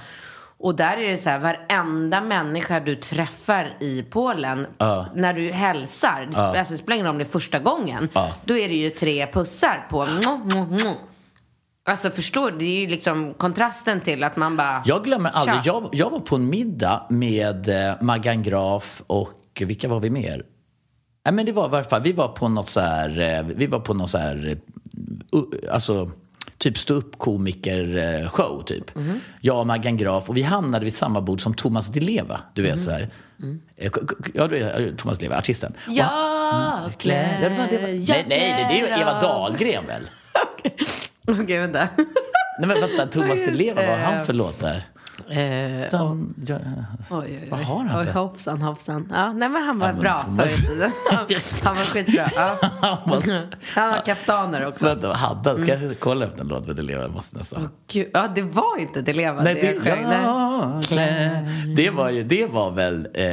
Och där är det så här, varenda människa du träffar i Polen, när du hälsar, sp- alltså, det spelar ingen roll om det är första gången, då är det ju tre pussar på. Alltså förstår? Det är ju liksom kontrasten till att man bara... Jag glömmer aldrig, jag, jag var på en middag med eh, Maggan Graf och vilka var vi mer? Nej men det var i varje fall, vi var på något så här, eh, vi var på något så här, eh, alltså typ ståuppkomiker-show typ. Jag och Maggan Graf och vi hamnade vid samma bord som Thomas Di Leva, du vet så här. K- Ja, Thomas Di Leva, artisten. Han- Jag klär, det var, nej, nej, det är ju Eva Dahlgren väl? <laughs> Okej, vänta. Nej men vänta, Thomas Di Leva, vad har han för låtar? Eh, De, ja, Oj, oj, oj. Vad har han Oj, för? hoppsan, hoppsan. Ja, nej, men han var Ja, men bra tiden. <laughs> Han var skitbra. Ja. <laughs> Han har kaftaner också. Vänta, vad hade han? Ska jag kolla upp den låten med Di Leva? Måste nästan. Gud, ja, det var inte det leva Nej, det det, jag sjöng. Nej. ja, det var ju, det var väl, eh,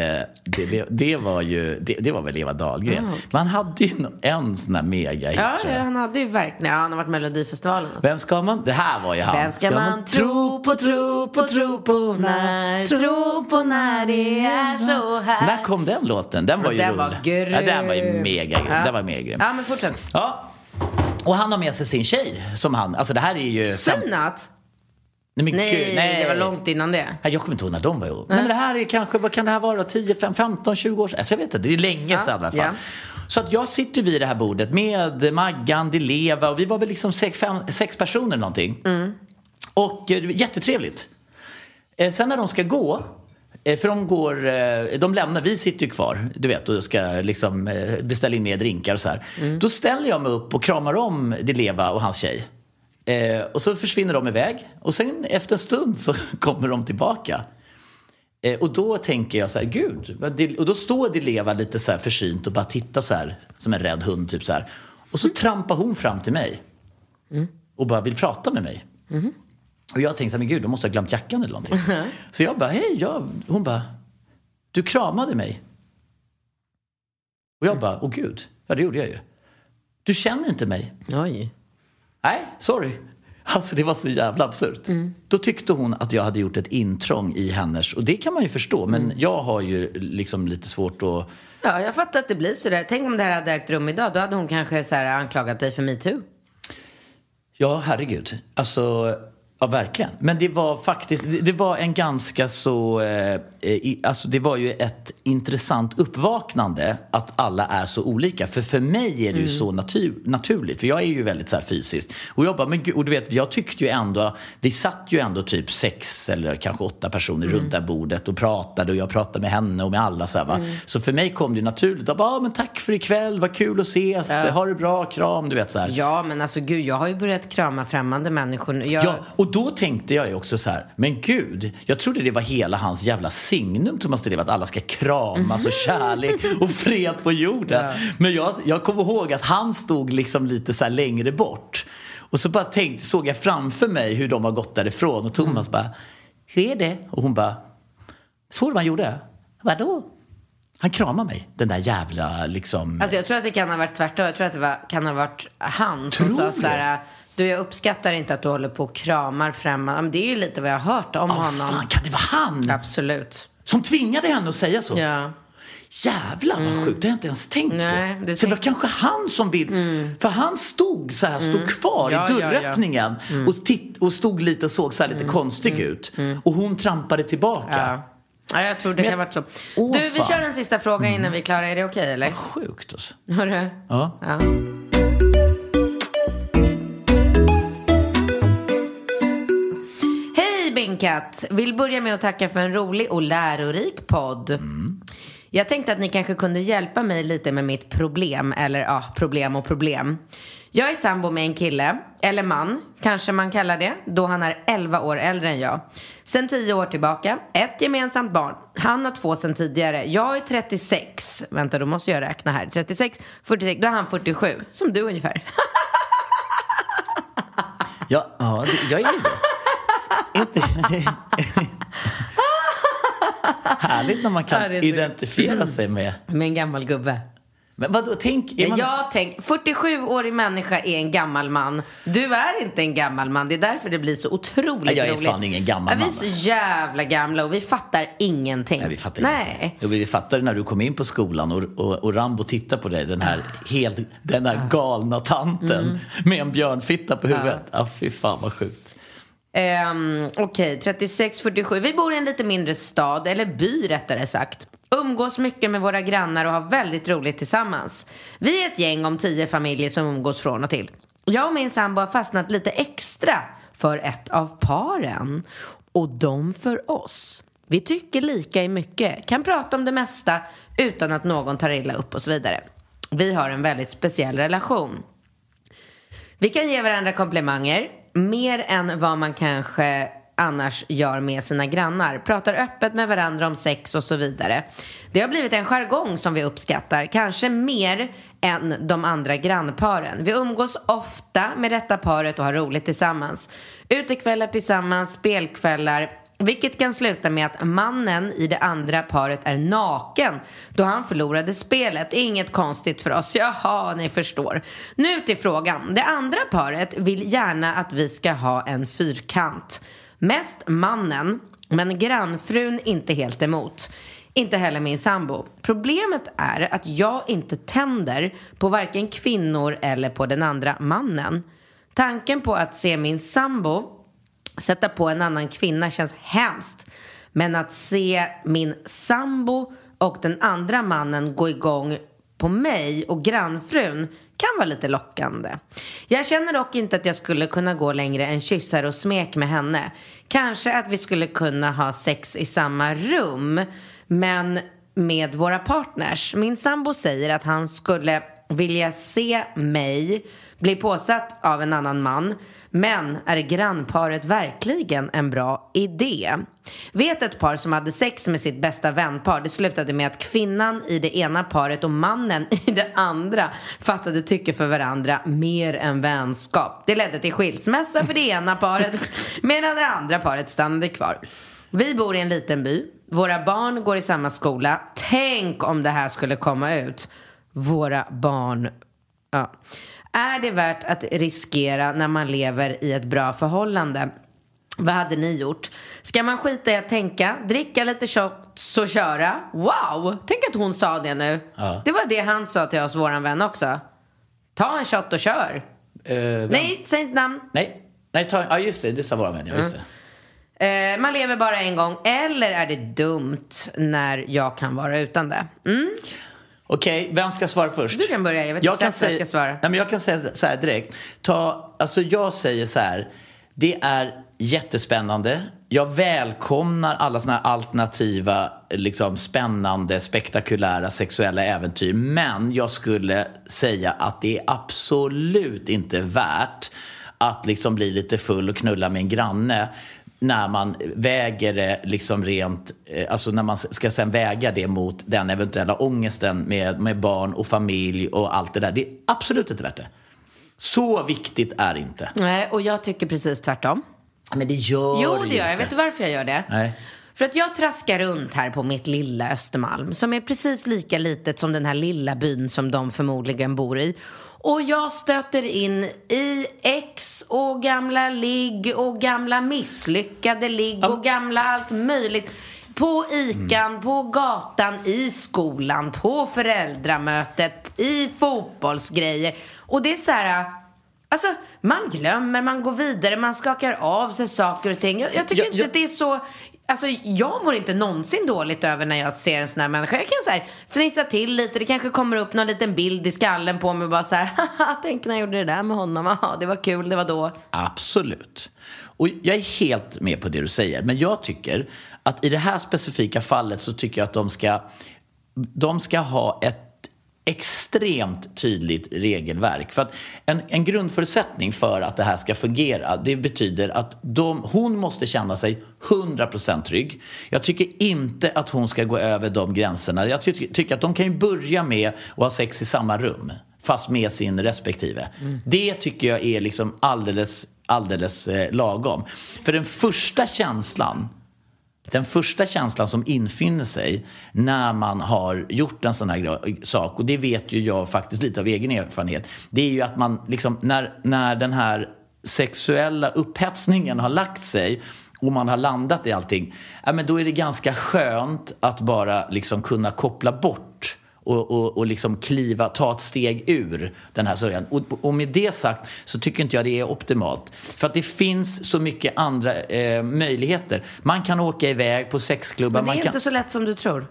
det, det, det var ju, det, det var väl Eva Dahlgren. Man hade ju en sån där mega hit Ja, tror jag. han hade ju verkligen, ja, han har varit Melodifestivalen. Vem ska man, det här var ju han. Vem ska man tro på, tro på, tro på när, tro på när det är så här? När kom den låten? Den var ju Den rolig. var grym. Ja, den var ju mega grym. Ja. Den var mega grym. Ja, men fortsätt. Ja. Och han har med sig sin tjej som han, alltså det här är ju... Sinat? Nej, men Nej, gud, nej, det var långt innan det. Nej, Jag kommer inte ihåg när de var ihop. Nej, men det här är kanske, vad kan det här vara? 10, 5, 15, 20 år sedan? Alltså jag vet inte, det är länge Ja, sedan i alla fall. ja. Så att jag sitter vid det här bordet med Maggan, Di Leva och vi var väl liksom sex, fem, sex personer någonting. Mm. Och eh, jättetrevligt. Eh, sen när de ska gå, eh, för de går, de lämnar, vi sitter ju kvar, du vet, och ska liksom beställa in mer drinkar och så här. Mm. Då ställer jag mig upp och kramar om Di Leva och hans tjej. Eh, och så försvinner de iväg. Och sen efter en stund så <laughs> kommer de tillbaka. Eh, och då tänker jag så här, gud. Och då står Di Leva lite så här försynt och bara tittar så här som en rädd hund. Typ så här. Och så trampar hon fram till mig. Och bara vill prata med mig. Och jag tänkte så här, men gud, de måste ha glömt jackan eller någonting. <laughs> Så jag bara, hej, jag... Hon bara, du kramade mig. Och jag bara, åh gud, ja det gjorde jag ju. Du känner inte mig. Oj. Nej, sorry. Alltså det var så jävla absurt. Då tyckte hon att jag hade gjort ett intrång i hennes, och det kan man ju förstå, men jag har ju liksom lite svårt att... Ja, jag fattar att det blir sådär. Tänk om det här hade ägt rum idag. Då hade hon kanske så här anklagat dig för metoo. Ja, herregud. Alltså, ja verkligen. Men det var faktiskt, det, var en ganska så, eh, alltså det var ju ett intressant uppvaknande att alla är så olika. För för mig är det ju så natur, naturligt, för jag är ju väldigt så här fysisk. Och jag bara, men gud, och du vet, jag tyckte ju ändå, vi satt ju ändå typ sex eller kanske åtta personer runt det här bordet och pratade och jag pratade med henne och med alla så här, va. Så för mig kom det ju naturligt, jag bara, ah, men tack för ikväll, vad kul att ses, ha det bra, kram, du vet så här. Ja, men alltså gud, jag har ju börjat krama främmande människor. Jag... Ja, och då tänkte jag ju också så här, men gud, jag trodde det var hela hans jävla signum Thomas Di att alla ska kramas och kärlek och fred på jorden. Men jag, jag kommer ihåg att han stod liksom lite så längre bort. Och så bara tänkte, såg jag framför mig hur de har gått därifrån och Thomas bara, hur är det? Och hon bara, såg du vad han gjorde? Vadå? Han kramar mig, den där jävla liksom... Alltså jag tror att det kan ha varit tvärtom. Jag tror att det var, kan ha varit han som Tror sa så här, du jag uppskattar inte att du håller på och kramar främmande. Det är ju lite vad jag har hört om Åh, honom. fan, kan det vara han? Absolut. Som tvingade henne att säga så? Ja. Jävlar vad sjukt, det har jag inte ens tänkt Nej, på. det Så det var kanske han som vill... För han stod så här, stod kvar Ja, i ja, ja. dörröppningen Och, titt, och stod lite och såg så här lite konstig ut. Och hon trampade tillbaka. Ja. ja, jag tror det Men- kan ha varit så. Åh, du, vi fan. kör en sista fråga innan vi är klara. Är det okej eller? Sjukt alltså. Hörru? Ja. Ja. Katt. Vill börja med att tacka för en rolig och lärorik podd. Jag tänkte att ni kanske kunde hjälpa mig lite med mitt problem, eller ja, problem och problem. Jag är sambo med en kille, eller man, kanske man kallar det, då han är 11 år äldre än jag. Sen 10 år tillbaka, ett gemensamt barn. Han har två sen tidigare. Jag är 36. Vänta, då måste jag räkna här. 36, 46, då är han 47. Som du ungefär. <laughs> Ja, ja jag är det. Inte... Härligt när man kan Ja, är så- identifiera sig med... Med en gammal gubbe. Men vadå, tänk... Är man... Jag tänk, 47-årig människa är en gammal man. Du är inte en gammal man. Det är därför det blir så otroligt Jag är roligt. fan ingen gammal ja, Vi är man. så jävla gamla och vi fattar ingenting. Nej, vi fattar Nej. ingenting. Jo, Vi fattade när du kom in på skolan och, och, och Rambo tittade på dig, den här, helt, den här galna tanten Mm. med en björnfitta på huvudet. Ja, fy fan vad sjukt. Um, Okej, 36, 47. Vi bor i en lite mindre stad, eller by rättare sagt. Umgås mycket med våra grannar och har väldigt roligt tillsammans. Vi är ett gäng om tio familjer som umgås från och till. Jag och min sambo har fastnat lite extra för ett av paren. Och de för oss. Vi tycker lika i mycket, kan prata om det mesta utan att någon tar illa upp och så vidare. Vi har en väldigt speciell relation. Vi kan ge varandra komplimanger, mer än vad man kanske annars gör med sina grannar. Pratar öppet med varandra om sex och så vidare. Det har blivit en jargong som vi uppskattar, kanske mer än de andra grannparen. Vi umgås ofta med detta paret och har roligt tillsammans. Utekvällar tillsammans, spelkvällar, vilket kan sluta med att mannen i det andra paret är naken då han förlorade spelet. Inget konstigt för oss. Jaha, ni förstår. Nu till frågan. Det andra paret vill gärna att vi ska ha en fyrkant. Mest mannen, men grannfrun inte helt emot. Inte heller min sambo. Problemet är att jag inte tänder på varken kvinnor eller på den andra mannen. Tanken på att se min sambo Sätta på en annan kvinna känns hemskt. Men att se min sambo och den andra mannen gå igång på mig och grannfrun kan vara lite lockande. Jag känner dock inte att jag skulle kunna gå längre än kyssar och smek med henne. Kanske att vi skulle kunna ha sex i samma rum, men med våra partners. Min sambo säger att han skulle vilja se mig bli påsatt av en annan man. Men är grannparet verkligen en bra idé? Vet ett par som hade sex med sitt bästa vänpar. Det slutade med att kvinnan i det ena paret och mannen <laughs> i det andra fattade tycke för varandra mer än vänskap. Det ledde till skilsmässa för det ena paret <laughs> medan det andra paret stannade kvar. Vi bor i en liten by. Våra barn går i samma skola. Tänk om det här skulle komma ut. Våra barn Ja. Är det värt att riskera när man lever i ett bra förhållande? Vad hade ni gjort? Ska man skita i att tänka, dricka lite shots och köra? Wow! Tänk att hon sa det nu. Ja. Det var det han sa till oss, våran vän också. Ta en shot och kör. Vem? Nej, säg inte namn. Nej, nej ta, ja just det, det sa våra vän, ja just det. Eh, man lever bara en gång. Eller är det dumt när jag kan vara utan det? Mm? Okej, vem ska svara först? Du kan börja, jag vet inte exakt vad jag ska svara. Nej, men jag kan säga så här direkt. Ta, alltså jag säger så här, det är jättespännande. Jag välkomnar alla såna här alternativa, liksom spännande, spektakulära sexuella äventyr. Men jag skulle säga att det är absolut inte värt att liksom bli lite full och knulla med en granne när man väger det liksom rent, eh, alltså när man ska sen väga det mot den eventuella ångesten med, med barn och familj och allt det där. Det är absolut inte värt det. Så viktigt är det inte. Nej, och jag tycker precis tvärtom. Men det gör Jo, det gör jag. inte. Vet du varför jag gör det? Nej. För att jag traskar runt här på mitt lilla Östermalm som är precis lika litet som den här lilla byn som de förmodligen bor i. Och jag stöter in i ex och gamla ligg och gamla misslyckade ligg och gamla allt möjligt. På ikan, på gatan, i skolan, på föräldramötet, i fotbollsgrejer. Och det är så här... Alltså, man glömmer, man går vidare, man skakar av sig saker och ting. Jag, jag tycker Jag- inte jag- att det är så... Alltså, jag mår inte någonsin dåligt över när jag ser en sån här människa. Jag kan så här fnissa till lite, det kanske kommer upp någon liten bild i skallen på mig och bara så här, <laughs> haha, tänk när jag gjorde det där med honom, Aha, det var kul, det var då. Absolut. Och jag är helt med på det du säger. Men jag tycker att i det här specifika fallet så tycker jag att de ska, de ska ha ett extremt tydligt regelverk. För att en, en grundförutsättning för att det här ska fungera, det betyder att de, hon måste känna sig 100% trygg. Jag tycker inte att hon ska gå över de gränserna. Jag ty tycker att de kan ju börja med att ha sex i samma rum, fast med sin respektive. Det tycker jag är liksom alldeles, alldeles eh, lagom. För den första känslan den första känslan som infinner sig när man har gjort en sån här sak, och det vet ju jag faktiskt lite av egen erfarenhet, det är ju att man liksom, när, när den här sexuella upphetsningen har lagt sig och man har landat i allting, ja, men då är det ganska skönt att bara liksom kunna koppla bort och, och, och liksom kliva, ta ett steg ur den här sörjan. Och, och med det sagt så tycker inte jag det är optimalt. För att det finns så mycket andra eh, möjligheter. Man kan åka iväg på sexklubbar. Men det är kan... inte så lätt som du tror.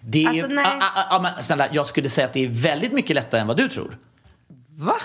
Det är, Alltså, nej. ah, ah, men snälla, jag skulle säga att det är väldigt mycket lättare än vad du tror. Va?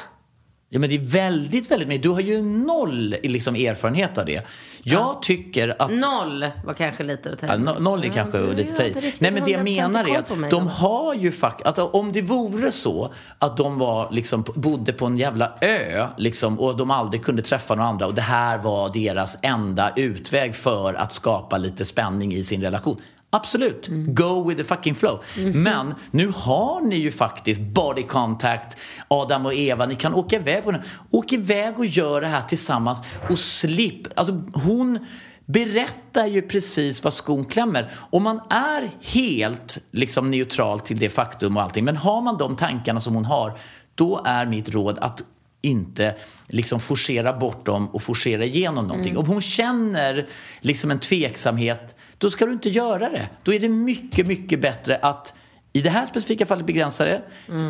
Ja, men det är väldigt, väldigt mycket. Du har ju noll liksom, erfarenhet av det. Jag tycker att... Noll var kanske lite att ta Ja, no- noll är kanske du lite riktigt Nej men det jag 100% menar är att de har ju faktiskt, alltså om det vore så att de var liksom, bodde på en jävla ö liksom, och de aldrig kunde träffa några andra och det här var deras enda utväg för att skapa lite spänning i sin relation. Absolut, Mm. go with the fucking flow. Mhm. Men nu har ni ju faktiskt body contact, Adam och Eva, ni kan åka iväg på den. Åk iväg och gör det här tillsammans och slipp. Alltså hon berättar ju precis vad skon klämmer. Om man är helt liksom neutral till det faktum och allting, men har man de tankarna som hon har, då är mitt råd att inte liksom forcera bort dem och forcera igenom någonting. Om hon känner liksom en tveksamhet, då ska du inte göra det. Då är det mycket, mycket bättre att i det här specifika fallet begränsa det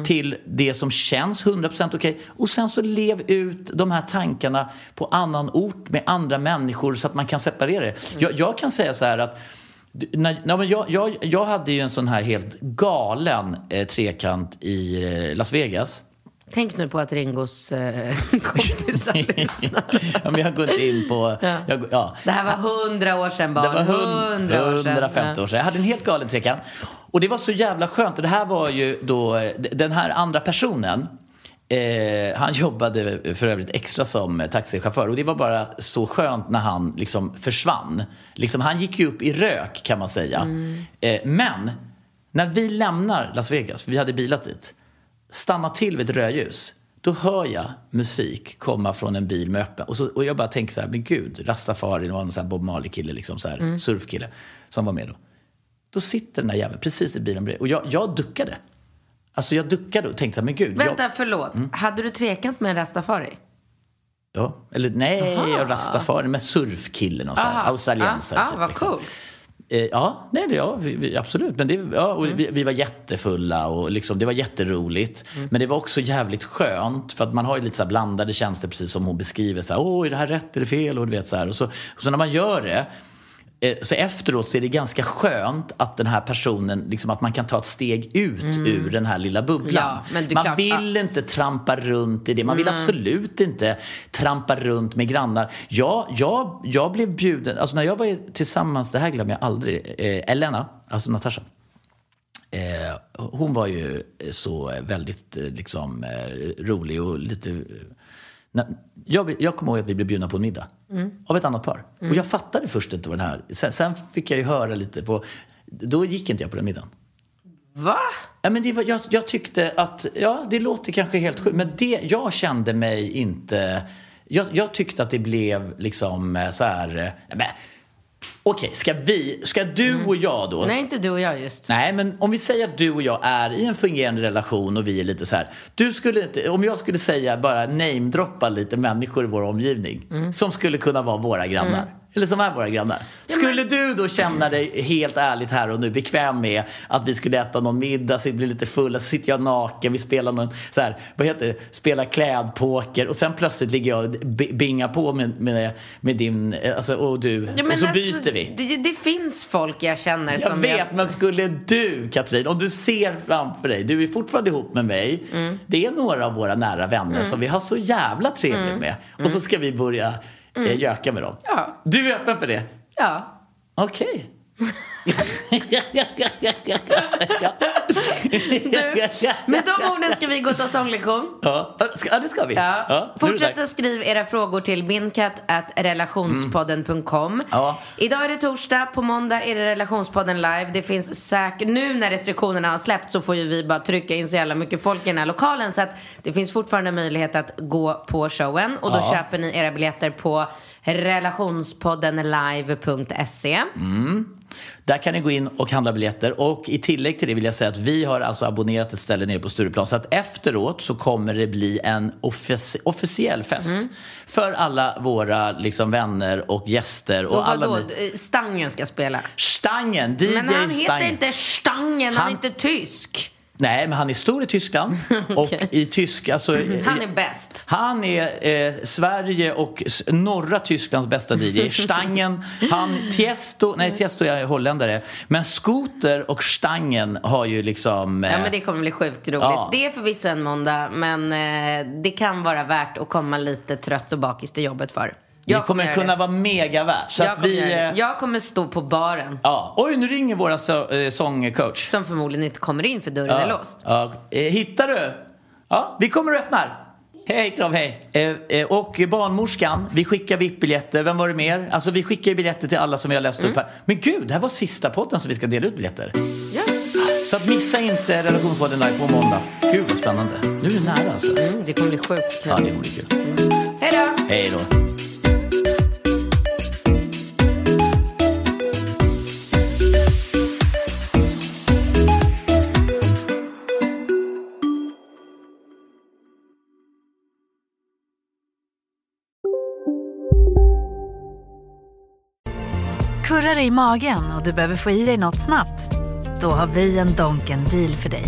till det som känns 100% okej och sen så lev ut de här tankarna på annan ort med andra människor så att man kan separera det. Jag, jag kan säga så här att när, men jag, jag, jag hade ju en sån här helt galen eh, trekant i eh, Las Vegas. Tänk nu på att Ringos eh, <laughs> kompisar lyssnar. <laughs> ja, men jag går inte in på... Jag, går- ja. Det här var hundra år sedan barn. Det var hund, Hundra år sedan. 150 år sedan. Jag hade en helt galen trekant. Och det var så jävla skönt. Och det här var ju då, den här andra personen, eh, han jobbade för övrigt extra som taxichaufför. Och det var bara så skönt när han liksom försvann. Liksom, han gick ju upp i rök kan man säga. Eh, men när vi lämnar Las Vegas, för vi hade bilat dit, stannar till vid ett rödljus. Då hör jag musik komma från en bil med öppen. Och, så, och jag bara tänker så här, men gud, Rastafari, det var en sån här Bob Marley-kille, liksom så här, surfkille, som var med då. Då sitter den där jäveln precis i bilen bredvid. Och jag, jag duckade. Alltså jag duckade och tänkte så här, men gud. Vänta, Jag, förlåt. Hade du trekant med en rastafari? ja, eller nej, Rastafari med surfkillen och så här, Aha. australiensare. Ja, typ, ja, vad liksom. coolt. Eh, ja, nej, ja vi, vi, absolut. Men det, ja, och vi, vi var jättefulla och liksom, det var jätteroligt. Men det var också jävligt skönt för att man har ju lite så blandade känslor precis som hon beskriver. Så här, Åh, är det här rätt? Är det fel? Och, du vet, så, här. Och, så, och så när man gör det så efteråt så är det ganska skönt att den här personen, liksom att man kan ta ett steg ut ur den här lilla bubblan. Ja, man klart, vill inte trampa runt i det. Man vill absolut inte trampa runt med grannar. Jag, jag, jag blev bjuden, alltså när jag var tillsammans, det här glömmer jag aldrig, eh, Elena, alltså Natasha. Eh, hon var ju så väldigt eh, liksom, eh, rolig och lite... Jag, jag kommer ihåg att vi blev bjudna på en middag av ett annat par. Och jag fattade först inte vad den här... Sen, sen fick jag ju höra lite på... Då gick inte jag på den middagen. Va? Ja, men det var, jag, jag tyckte att, ja det låter kanske helt sjukt, men det, jag kände mig inte, jag, jag tyckte att det blev liksom eh, så här, eh, men, okej, ska vi, ska du och jag då? Nej, inte du och jag just. Nej, men om vi säger att du och jag är i en fungerande relation och vi är lite så här. Du skulle inte, om jag skulle säga bara namedroppa lite människor i vår omgivning som skulle kunna vara våra grannar. Eller som är våra grannar. Skulle du då känna dig helt ärligt här och nu bekväm med att vi skulle äta någon middag, så blir lite fulla, så sitter jag naken, vi spelar någon så här, vad heter det, spelar klädpoker och sen plötsligt ligger jag och bingar på med, med, med din, alltså, och du, Ja, och så alltså, byter vi. Det, det finns folk jag känner Jag som vet, men skulle du, Katrin, om du ser framför dig, du är fortfarande ihop med mig, Mm. det är några av våra nära vänner som vi har så jävla trevligt med. Och så ska vi börja eh, göka med dem. Mm. Ja. Du är öppen för det? Ja. Okej. <laughs> <laughs> Med de orden ska vi gå och ta sånglektion. Ja, det ska vi. Ja. Fortsätt att skriva era frågor till binkat.relationspodden.com. Ja. Idag är det torsdag, på måndag är det relationspodden live. Det finns säkert, nu när restriktionerna har släppt så får ju vi bara trycka in så jävla mycket folk i den här lokalen så att det finns fortfarande möjlighet att gå på showen och då Ja. köper ni era biljetter på relationspoddenlive.se. Där kan ni gå in och handla biljetter. Och i tillägg till det vill jag säga att vi har alltså abonnerat ett ställe nere på Stureplan. Så att efteråt så kommer det bli en offici- officiell fest. Mm. För alla våra liksom, vänner och gäster. Och, Och alla ni- Stangen ska spela? Stangen, DJ Men han heter Stangen. inte Stangen, han, Han- är inte tysk. Nej, men han är stor i Tyskland. <laughs> Och i tysk, alltså, Han är bäst. Han är eh, Sverige och norra Tysklands bästa DJ. <laughs> Stangen, han, Tiesto, nej Tiesto är holländare. Men Scooter och Stangen har ju liksom... Eh, Ja men det kommer bli sjukt roligt. Ja. Det är förvisso en måndag men eh, det kan vara värt att komma lite trött och bakis till jobbet för. Jag kommer göra kunna det. vara mega värt. Så jag, att kommer vi... Eh, jag kommer stå på baren. ja. Oj, nu ringer våra så, eh, sångcoach. Som förmodligen inte kommer in för dörren är låst. Ja. Eh, hittar du? Ja, vi kommer och öppnar. Hej Krav, hej. Eh, eh, och barnmorskan, vi skickar VIP-biljetter. Vem var det mer? Alltså vi skickar biljetter till alla som vi har läst upp här. Men gud, det här var sista podden som vi ska dela ut biljetter. Ja. Så att missa inte relationspodden live på måndag. Gud vad spännande. Nu är det nära alltså. Mm, det kommer bli sjukt Ja, det kommer bli kul. Hej då! Hej då. Kurrar det i magen och du behöver få i dig något snabbt? Då har vi en Donken deal för dig.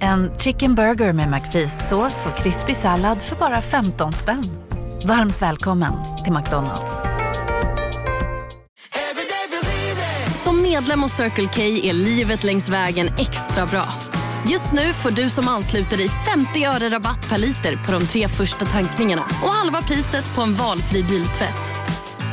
En chicken burger med McFeast-sås och krispig sallad för bara 15 spänn. Varmt välkommen till McDonalds. Som medlem hos Circle K är livet längs vägen extra bra. Just nu får du som ansluter dig 50 öre rabatt per liter på de tre första tankningarna och halva priset på en valfri biltvätt.